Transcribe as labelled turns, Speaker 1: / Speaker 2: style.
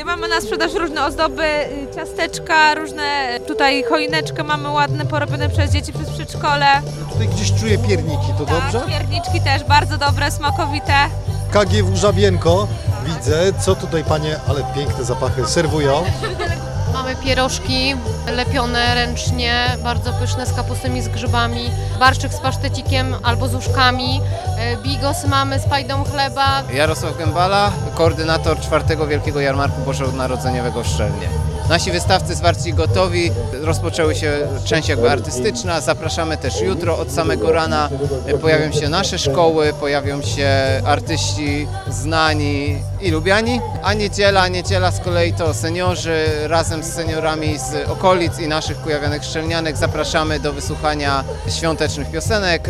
Speaker 1: Y, Mamy na sprzedaż różne ozdoby, y, ciasteczka, różne tutaj choineczkę mamy ładne, porobione przez dzieci przez przedszkole.
Speaker 2: Tutaj gdzieś czuję pierniki, to dobrze?
Speaker 1: Tak, pierniczki też bardzo dobre, smakowite.
Speaker 2: KGW Żabienko, widzę, co tutaj panie, ale piękne zapachy, serwują.
Speaker 3: Pierożki lepione ręcznie, bardzo pyszne z kapustą i z grzybami, barszczyk z pasztecikiem albo z uszkami, e, bigos mamy z pajdą chleba,
Speaker 4: Jarosław Gębala, koordynator czwartego Wielkiego Jarmarku Bożonarodzeniowego w Szczelnie. Nasi wystawcy zwarci gotowi, rozpoczęły się część jakby artystyczna, zapraszamy też jutro od samego rana, pojawią się nasze szkoły, pojawią się artyści znani i lubiani, a niedziela, niedziela z kolei to seniorzy razem z seniorami z okolic i naszych kujawianych szczelnianek. Zapraszamy do wysłuchania świątecznych piosenek,